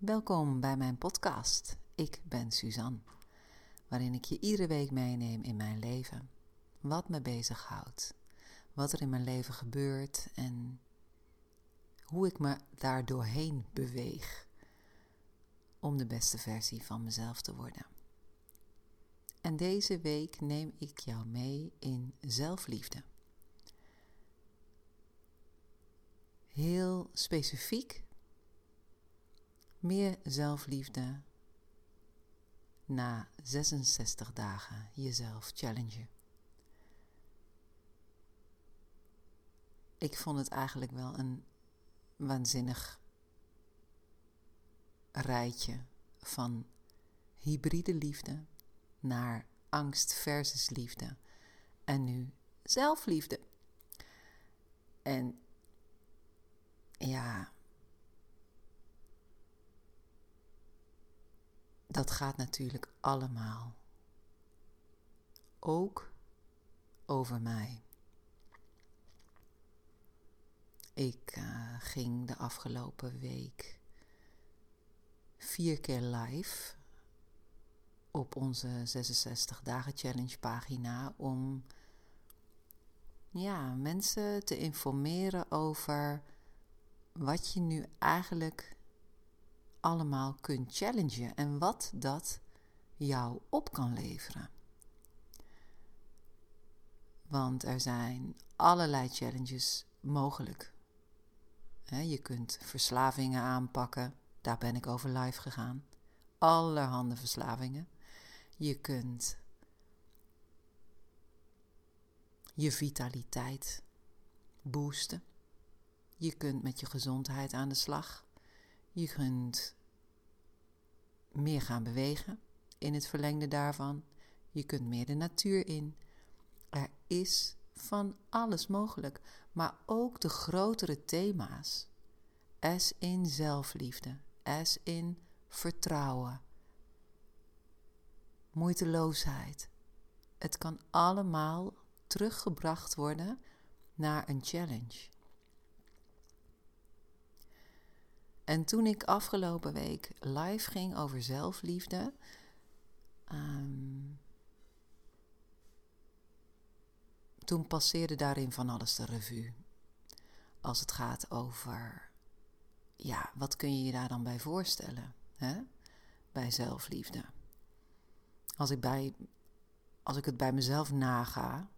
Welkom bij mijn podcast. Ik ben Suzanne, waarin ik je iedere week meeneem in mijn leven. Wat me bezighoudt, wat er in mijn leven gebeurt en hoe ik me daar doorheen beweeg om de beste versie van mezelf te worden. En deze week neem ik jou mee in zelfliefde. Heel specifiek meer zelfliefde na 66 dagen jezelf challengen. Ik vond het eigenlijk wel een waanzinnig rijtje van hybride liefde naar angst versus liefde en nu zelfliefde. En ja, dat gaat natuurlijk allemaal ook over mij. Ik uh, ging de afgelopen week vier keer live op onze 66 dagen challenge pagina om ja, mensen te informeren over wat je nu eigenlijk allemaal kunt challengen en wat dat jou op kan leveren. Want er zijn allerlei challenges mogelijk. je kunt verslavingen aanpakken, daar ben ik over live gegaan. Allerhande verslavingen. Je kunt je vitaliteit boosten. Je kunt met je gezondheid aan de slag. Je kunt meer gaan bewegen in het verlengde daarvan. Je kunt meer de natuur in. Er is van alles mogelijk, maar ook de grotere thema's. As in zelfliefde, as in vertrouwen, moeiteloosheid. Het kan allemaal teruggebracht worden naar een challenge. En toen ik afgelopen week live ging over zelfliefde, um, toen passeerde daarin van alles de revue. Als het gaat over, ja, wat kun je je daar dan bij voorstellen? Hè? Bij zelfliefde. Als ik, bij, als ik het bij mezelf naga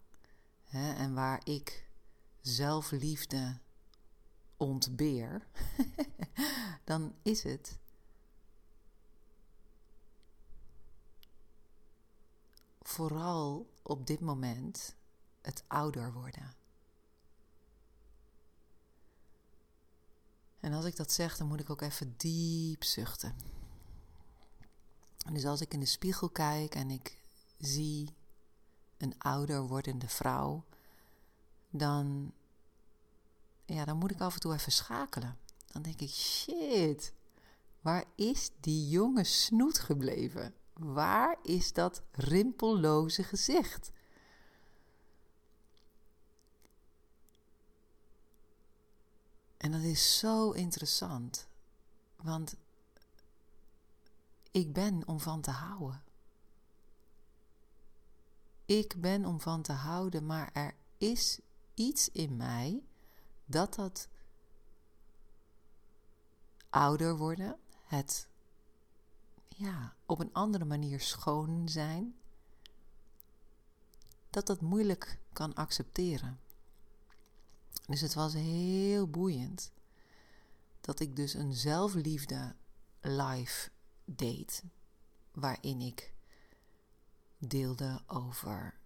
hè, en waar ik zelfliefde ontbeer, dan is het vooral op dit moment het ouder worden. En als ik dat zeg, dan moet ik ook even diep zuchten. Dus als ik in de spiegel kijk en ik zie een ouder wordende vrouw, dan ja, dan moet ik af en toe even schakelen. Dan denk ik, shit, waar is die jonge snoet gebleven? Waar is dat rimpelloze gezicht? En dat is zo interessant, want ik ben om van te houden. Ik ben om van te houden, maar er is iets in mij dat dat ouder worden, het ja, op een andere manier schoon zijn, dat dat moeilijk kan accepteren. Dus het was heel boeiend dat ik dus een zelfliefde live deed, waarin ik deelde over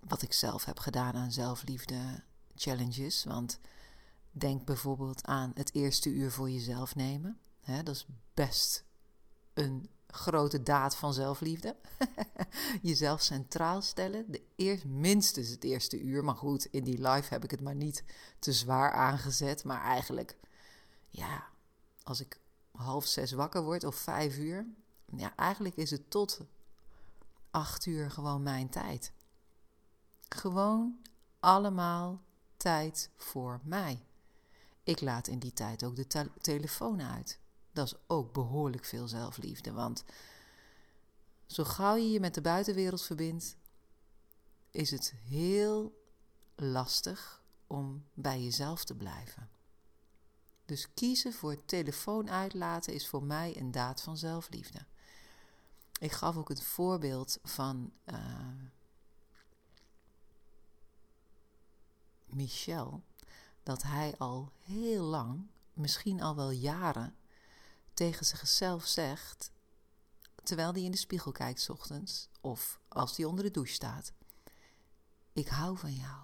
wat ik zelf heb gedaan aan zelfliefde challenges. Want denk bijvoorbeeld aan het eerste uur voor jezelf nemen. dat is best een grote daad van zelfliefde. jezelf centraal stellen. De eerst, minstens het eerste uur. Maar goed, in die live heb ik het maar niet te zwaar aangezet. Maar eigenlijk, ja, als ik half zes wakker word of vijf uur. Ja, eigenlijk is het tot acht uur gewoon mijn tijd. Gewoon allemaal tijd voor mij. Ik laat in die tijd ook de telefoon uit. Dat is ook behoorlijk veel zelfliefde, want zo gauw je je met de buitenwereld verbindt, is het heel lastig om bij jezelf te blijven. Dus kiezen voor telefoon uitlaten is voor mij een daad van zelfliefde. Ik gaf ook het voorbeeld van uh, Michel, dat hij al heel lang, misschien al wel jaren, tegen zichzelf zegt, terwijl hij in de spiegel kijkt ochtends of als hij onder de douche staat: Ik hou van jou.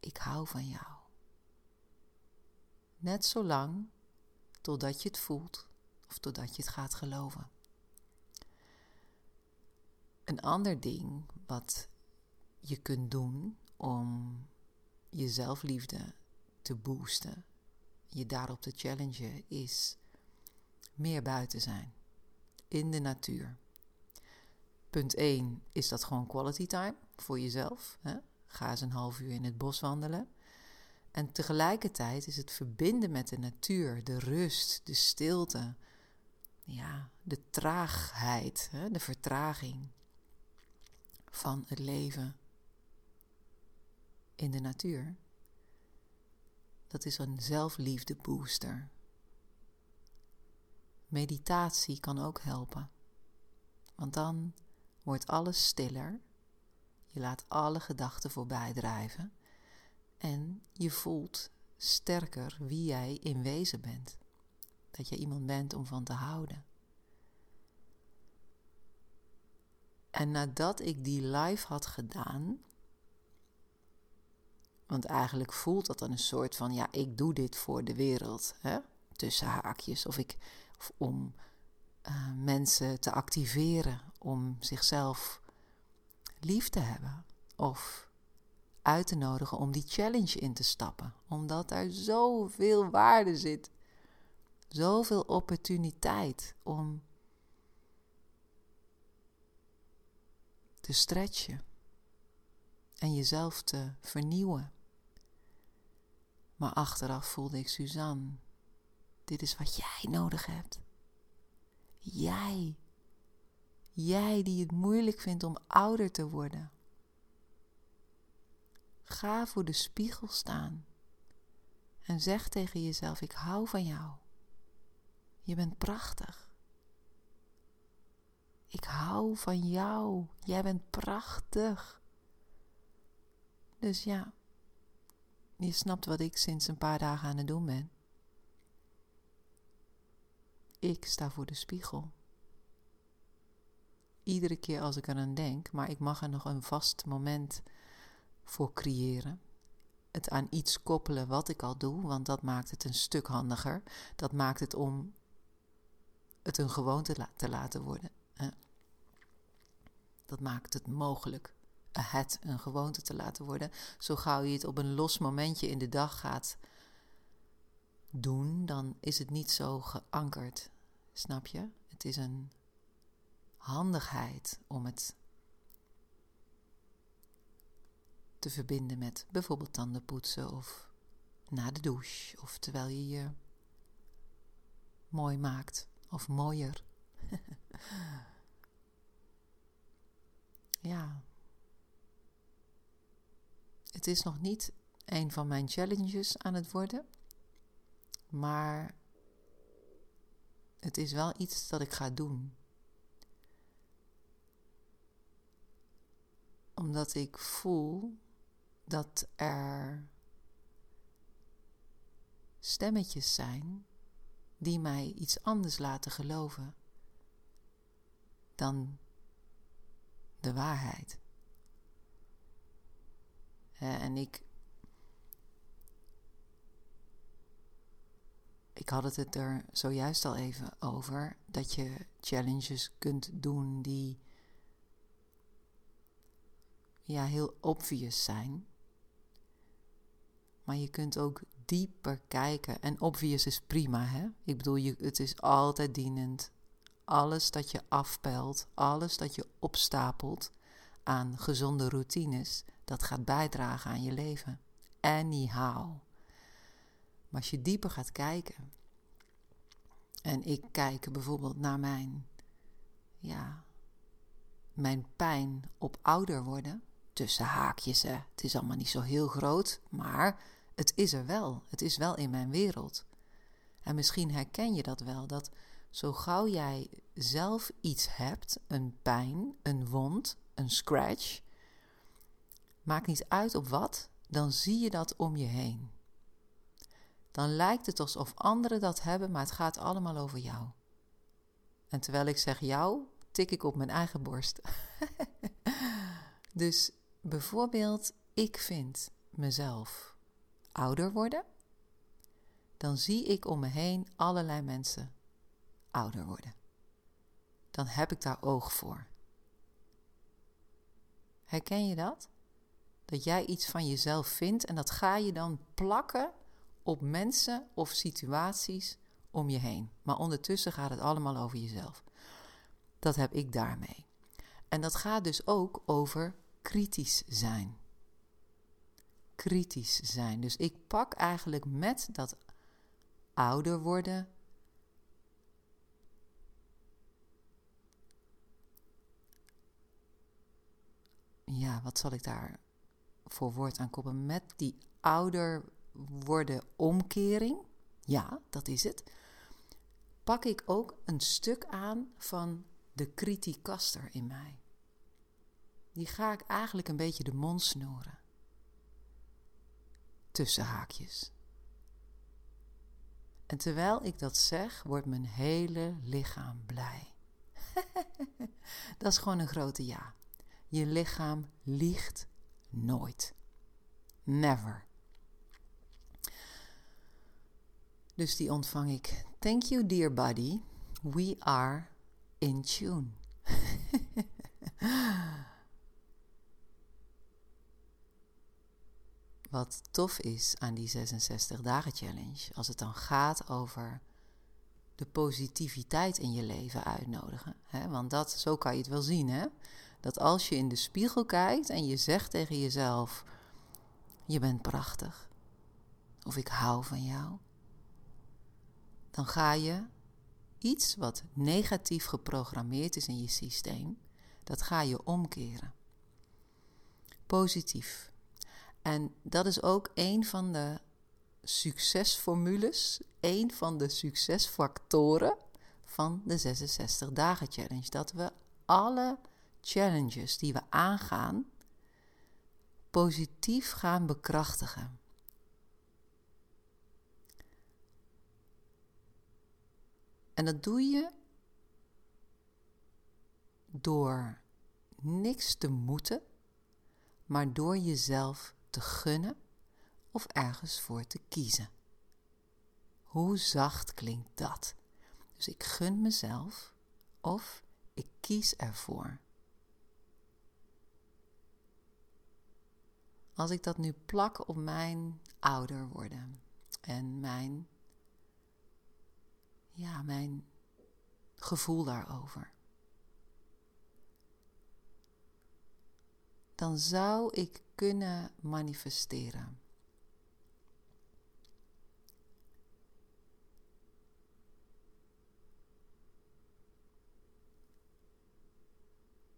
Ik hou van jou. Net zo lang totdat je het voelt of totdat je het gaat geloven. Een ander ding wat je kunt doen om je zelfliefde te boosten, je daarop te challengen, is meer buiten zijn. In de natuur. Punt 1 is dat gewoon quality time voor jezelf. Hè? Ga eens een half uur in het bos wandelen. En tegelijkertijd is het verbinden met de natuur, de rust, de stilte, ja, de traagheid, hè, de vertraging van het leven in de natuur. Dat is een zelfliefde booster. Meditatie kan ook helpen. Want dan wordt alles stiller. Je laat alle gedachten voorbij drijven. En je voelt sterker wie jij in wezen bent. Dat je iemand bent om van te houden. En nadat ik die live had gedaan, want eigenlijk voelt dat dan een soort van, ja, ik doe dit voor de wereld, hè? tussen haakjes, of ik, of om uh, mensen te activeren om zichzelf lief te hebben, of uit te nodigen om die challenge in te stappen, omdat daar zoveel waarde zit, zoveel opportuniteit om te stretchen en jezelf te vernieuwen. Maar achteraf voelde ik Suzanne, dit is wat jij nodig hebt. Jij. Jij die het moeilijk vindt om ouder te worden. Ga voor de spiegel staan en zeg tegen jezelf: Ik hou van jou. Je bent prachtig. Ik hou van jou. Jij bent prachtig. Dus ja, je snapt wat ik sinds een paar dagen aan het doen ben. Ik sta voor de spiegel. Iedere keer als ik eraan denk, maar ik mag er nog een vast moment voor creëren. Het aan iets koppelen wat ik al doe, want dat maakt het een stuk handiger. Dat maakt het om het een gewoonte te laten worden. Dat maakt het mogelijk het een gewoonte te laten worden. Zo gauw je het op een los momentje in de dag gaat doen, dan is het niet zo geankerd. Snap je? Het is een handigheid om het te verbinden met bijvoorbeeld tandenpoetsen of na de douche of terwijl je je mooi maakt of mooier. ja. Het is nog niet een van mijn challenges aan het worden, maar het is wel iets dat ik ga doen. Omdat ik voel dat er stemmetjes zijn die mij iets anders laten geloven dan de waarheid. En ik. Ik had het er zojuist al even over dat je challenges kunt doen die ja, heel obvious zijn. Maar je kunt ook dieper kijken. En obvious is prima, hè? Ik bedoel, je, het is altijd dienend. Alles dat je afpelt, alles dat je opstapelt aan gezonde routines, dat gaat bijdragen aan je leven. Anyhow. Maar als je dieper gaat kijken, en ik kijk bijvoorbeeld naar mijn, ja, mijn pijn op ouder worden, tussen haakjes, hè. het is allemaal niet zo heel groot, maar het is er wel. Het is wel in mijn wereld. En misschien herken je dat wel, dat zo gauw jij zelf iets hebt, een pijn, een wond, een scratch, maakt niet uit op wat, dan zie je dat om je heen. Dan lijkt het alsof anderen dat hebben, maar het gaat allemaal over jou. En terwijl ik zeg jou, tik ik op mijn eigen borst. dus bijvoorbeeld, ik vind mezelf ouder worden, dan zie ik om me heen allerlei mensen ouder worden. Dan heb ik daar oog voor. Herken je dat? Dat jij iets van jezelf vindt en dat ga je dan plakken op mensen of situaties om je heen. Maar ondertussen gaat het allemaal over jezelf. Dat heb ik daarmee. En dat gaat dus ook over kritisch zijn. Kritisch zijn. Dus ik pak eigenlijk met dat ouder worden. Wat zal ik daar voor woord aan koppelen? Met die ouder worden omkering, ja, dat is het, pak ik ook een stuk aan van de kritiekaster in mij. Die ga ik eigenlijk een beetje de mond snoeren. Tussen haakjes. En terwijl ik dat zeg, wordt mijn hele lichaam blij. dat is gewoon een grote ja. Je lichaam liegt nooit. Never. Dus die ontvang ik. Thank you, dear body. We are in tune. Wat tof is aan die 66 dagen challenge, als het dan gaat over de positiviteit in je leven uitnodigen. Hè? Want dat, zo kan je het wel zien, hè? Dat als je in de spiegel kijkt en je zegt tegen jezelf: Je bent prachtig. Of ik hou van jou dan ga je iets wat negatief geprogrammeerd is in je systeem, dat ga je omkeren. Positief. En dat is ook een van de succesformules, een van de succesfactoren van de 66 dagen challenge. Dat we alle challenges die we aangaan positief gaan bekrachtigen. En dat doe je door niks te moeten, maar door jezelf te gunnen of ergens voor te kiezen. Hoe zacht klinkt dat? Dus ik gun mezelf of ik kies ervoor. Als ik dat nu plak op mijn ouder worden en mijn ja, mijn gevoel daarover. Dan zou ik kunnen manifesteren.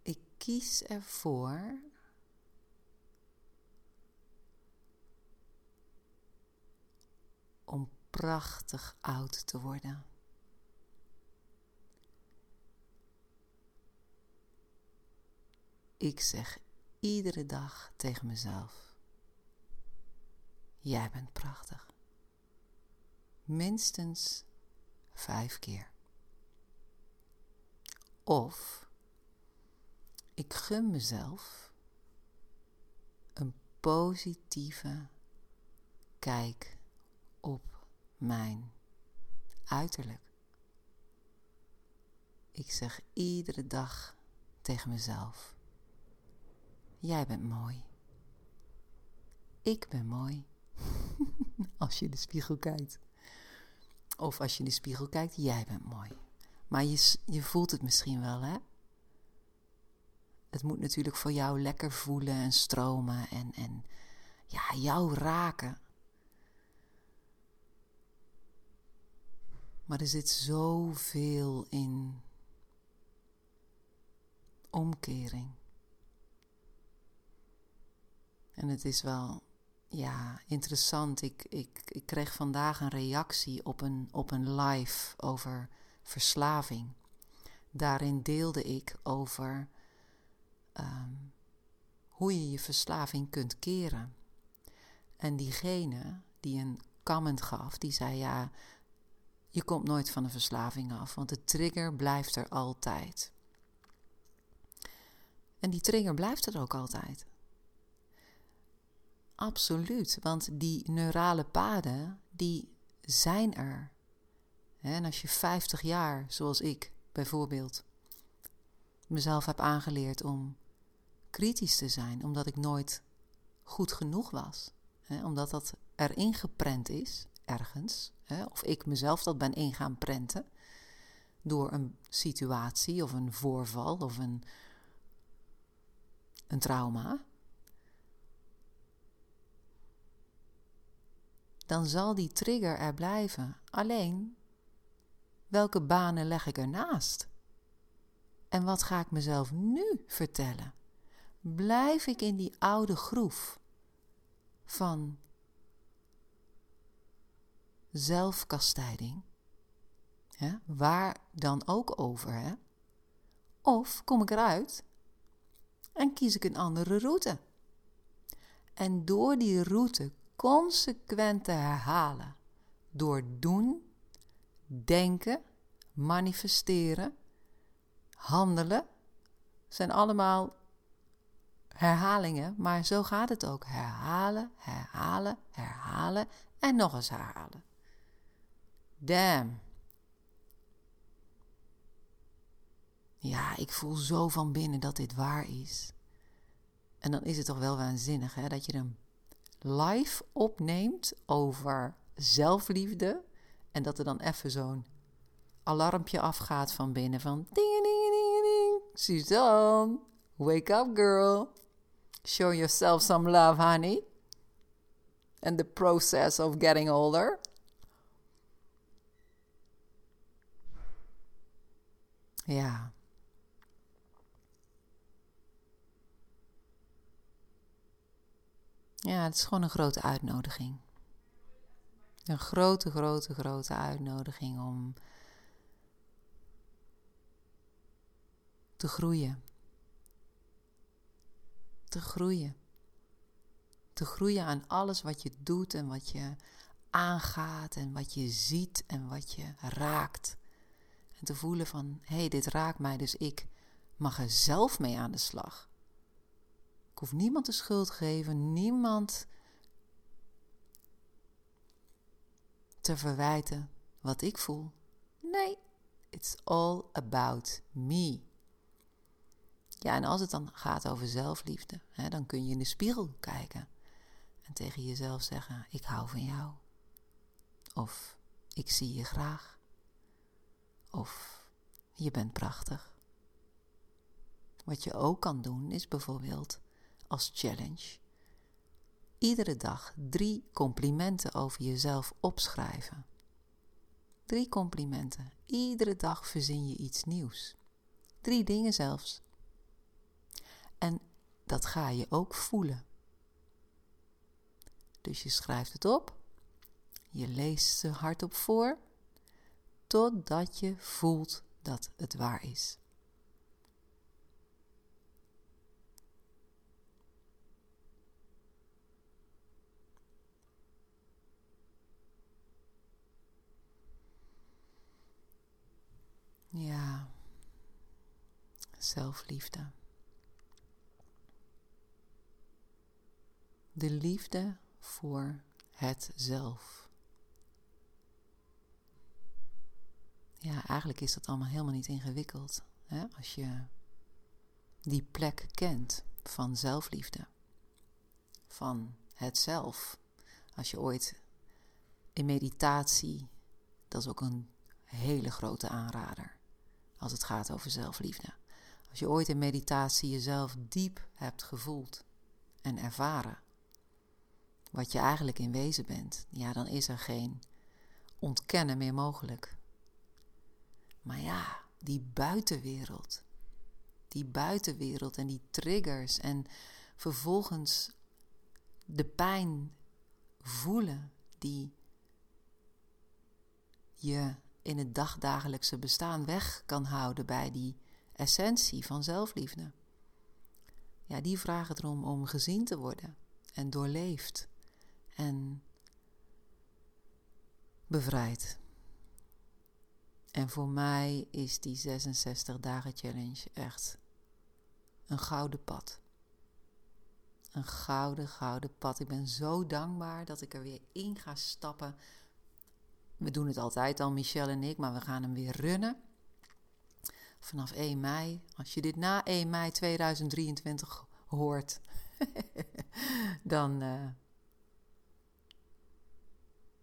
Ik kies ervoor om prachtig oud te worden. Ik zeg iedere dag tegen mezelf: Jij bent prachtig. Minstens vijf keer. Of ik gun mezelf een positieve kijk op mijn uiterlijk. Ik zeg iedere dag tegen mezelf: Jij bent mooi. Ik ben mooi. als je in de spiegel kijkt. Of als je in de spiegel kijkt, jij bent mooi. Maar je, je voelt het misschien wel, hè? Het moet natuurlijk voor jou lekker voelen en stromen en, en ja, jou raken. Maar er zit zoveel in omkering. En het is wel ja, interessant. Ik, ik, ik kreeg vandaag een reactie op een, op een live over verslaving. Daarin deelde ik over ehm, hoe je je verslaving kunt keren. En diegene die een comment gaf, die zei ja, je komt nooit van een verslaving af, want de trigger blijft er altijd. En die trigger blijft er ook altijd. Absoluut, want die neurale paden, die zijn er. En als je 50 jaar, zoals ik bijvoorbeeld, mezelf heb aangeleerd om kritisch te zijn, omdat ik nooit goed genoeg was, omdat dat erin geprent is, ergens, of ik mezelf dat ben in gaan prenten, door een situatie of een voorval of een, een trauma, dan zal die trigger er blijven. Alleen, welke banen leg ik ernaast? En wat ga ik mezelf nu vertellen? Blijf ik in die oude groef van zelfkastijding? Waar dan ook over, hè? Of kom ik eruit en kies ik een andere route? En door die route consequent te herhalen. Door doen, denken, manifesteren, handelen. Zijn allemaal herhalingen, maar zo gaat het ook. Herhalen, herhalen, herhalen en nog eens herhalen. Damn. Ja, ik voel zo van binnen dat dit waar is. En dan is het toch wel waanzinnig hè, dat je een live opneemt over zelfliefde. En dat er dan even zo'n alarmpje afgaat van binnen van ding ding ding ding. Suzanne, wake up girl. Show yourself some love, honey. And the process of getting older. Ja. Ja, het is gewoon een grote uitnodiging. Een grote, grote, grote uitnodiging om te groeien. Te groeien. Te groeien aan alles wat je doet en wat je aangaat en wat je ziet en wat je raakt. En te voelen van, hé, hey, dit raakt mij, dus ik mag er zelf mee aan de slag hoef niemand de schuld te geven, niemand te verwijten wat ik voel. Nee, it's all about me. Ja, en als het dan gaat over zelfliefde, hè, dan kun je in de spiegel kijken en tegen jezelf zeggen: Ik hou van jou. Of ik zie je graag. Of je bent prachtig. Wat je ook kan doen is bijvoorbeeld als challenge. Iedere dag drie complimenten over jezelf opschrijven. Drie complimenten. Iedere dag verzin je iets nieuws. Drie dingen zelfs. En dat ga je ook voelen. Dus je schrijft het op, je leest ze hardop voor, totdat je voelt dat het waar is. Ja, zelfliefde. De liefde voor het zelf. Ja, eigenlijk is dat allemaal helemaal niet ingewikkeld. Hè? Als je die plek kent van zelfliefde, van het zelf. Als je ooit in meditatie, dat is ook een hele grote aanrader als het gaat over zelfliefde. Als je ooit in meditatie jezelf diep hebt gevoeld en ervaren wat je eigenlijk in wezen bent, ja, dan is er geen ontkennen meer mogelijk. Maar ja, die buitenwereld. Die buitenwereld en die triggers en vervolgens de pijn voelen die je in het dagdagelijkse bestaan weg kan houden bij die essentie van zelfliefde. Ja, die vragen erom om gezien te worden en doorleefd en bevrijd. En voor mij is die 66 dagen challenge echt een gouden pad. Een gouden, gouden pad. Ik ben zo dankbaar dat ik er weer in ga stappen. We doen het altijd al, Michelle en ik, maar we gaan hem weer runnen. Vanaf 1 mei. Als je dit na 1 mei 2023 hoort, dan, uh,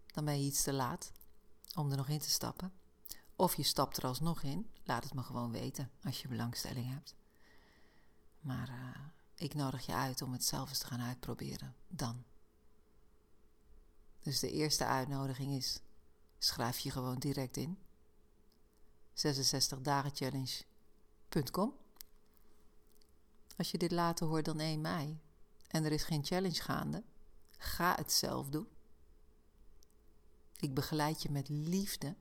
dan ben je iets te laat om er nog in te stappen. Of je stapt er alsnog in. Laat het me gewoon weten als je belangstelling hebt. Maar uh, ik nodig je uit om het zelf eens te gaan uitproberen. Dan. Dus de eerste uitnodiging is: schrijf je gewoon direct in. 66 dagen challenge.com. Als je dit later hoort dan 1 mei en er is geen challenge gaande, ga het zelf doen. Ik begeleid je met liefde.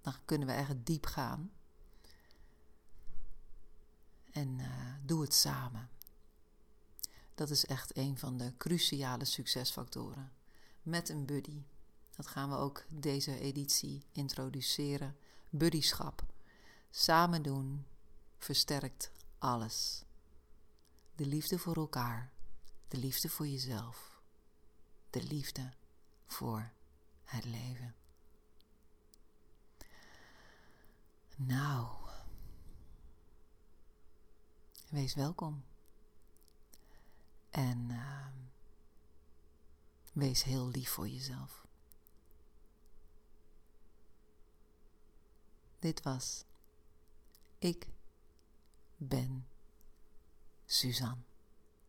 Dan kunnen we echt diep gaan. En uh, doe het samen. Dat is echt een van de cruciale succesfactoren. Met een buddy. Dat gaan we ook deze editie introduceren. Buddyschap. Samen doen versterkt alles. De liefde voor elkaar. De liefde voor jezelf. De liefde voor het leven. Nou, wees welkom. En uh, wees heel lief voor jezelf. Dit was Ik ben Suzanne.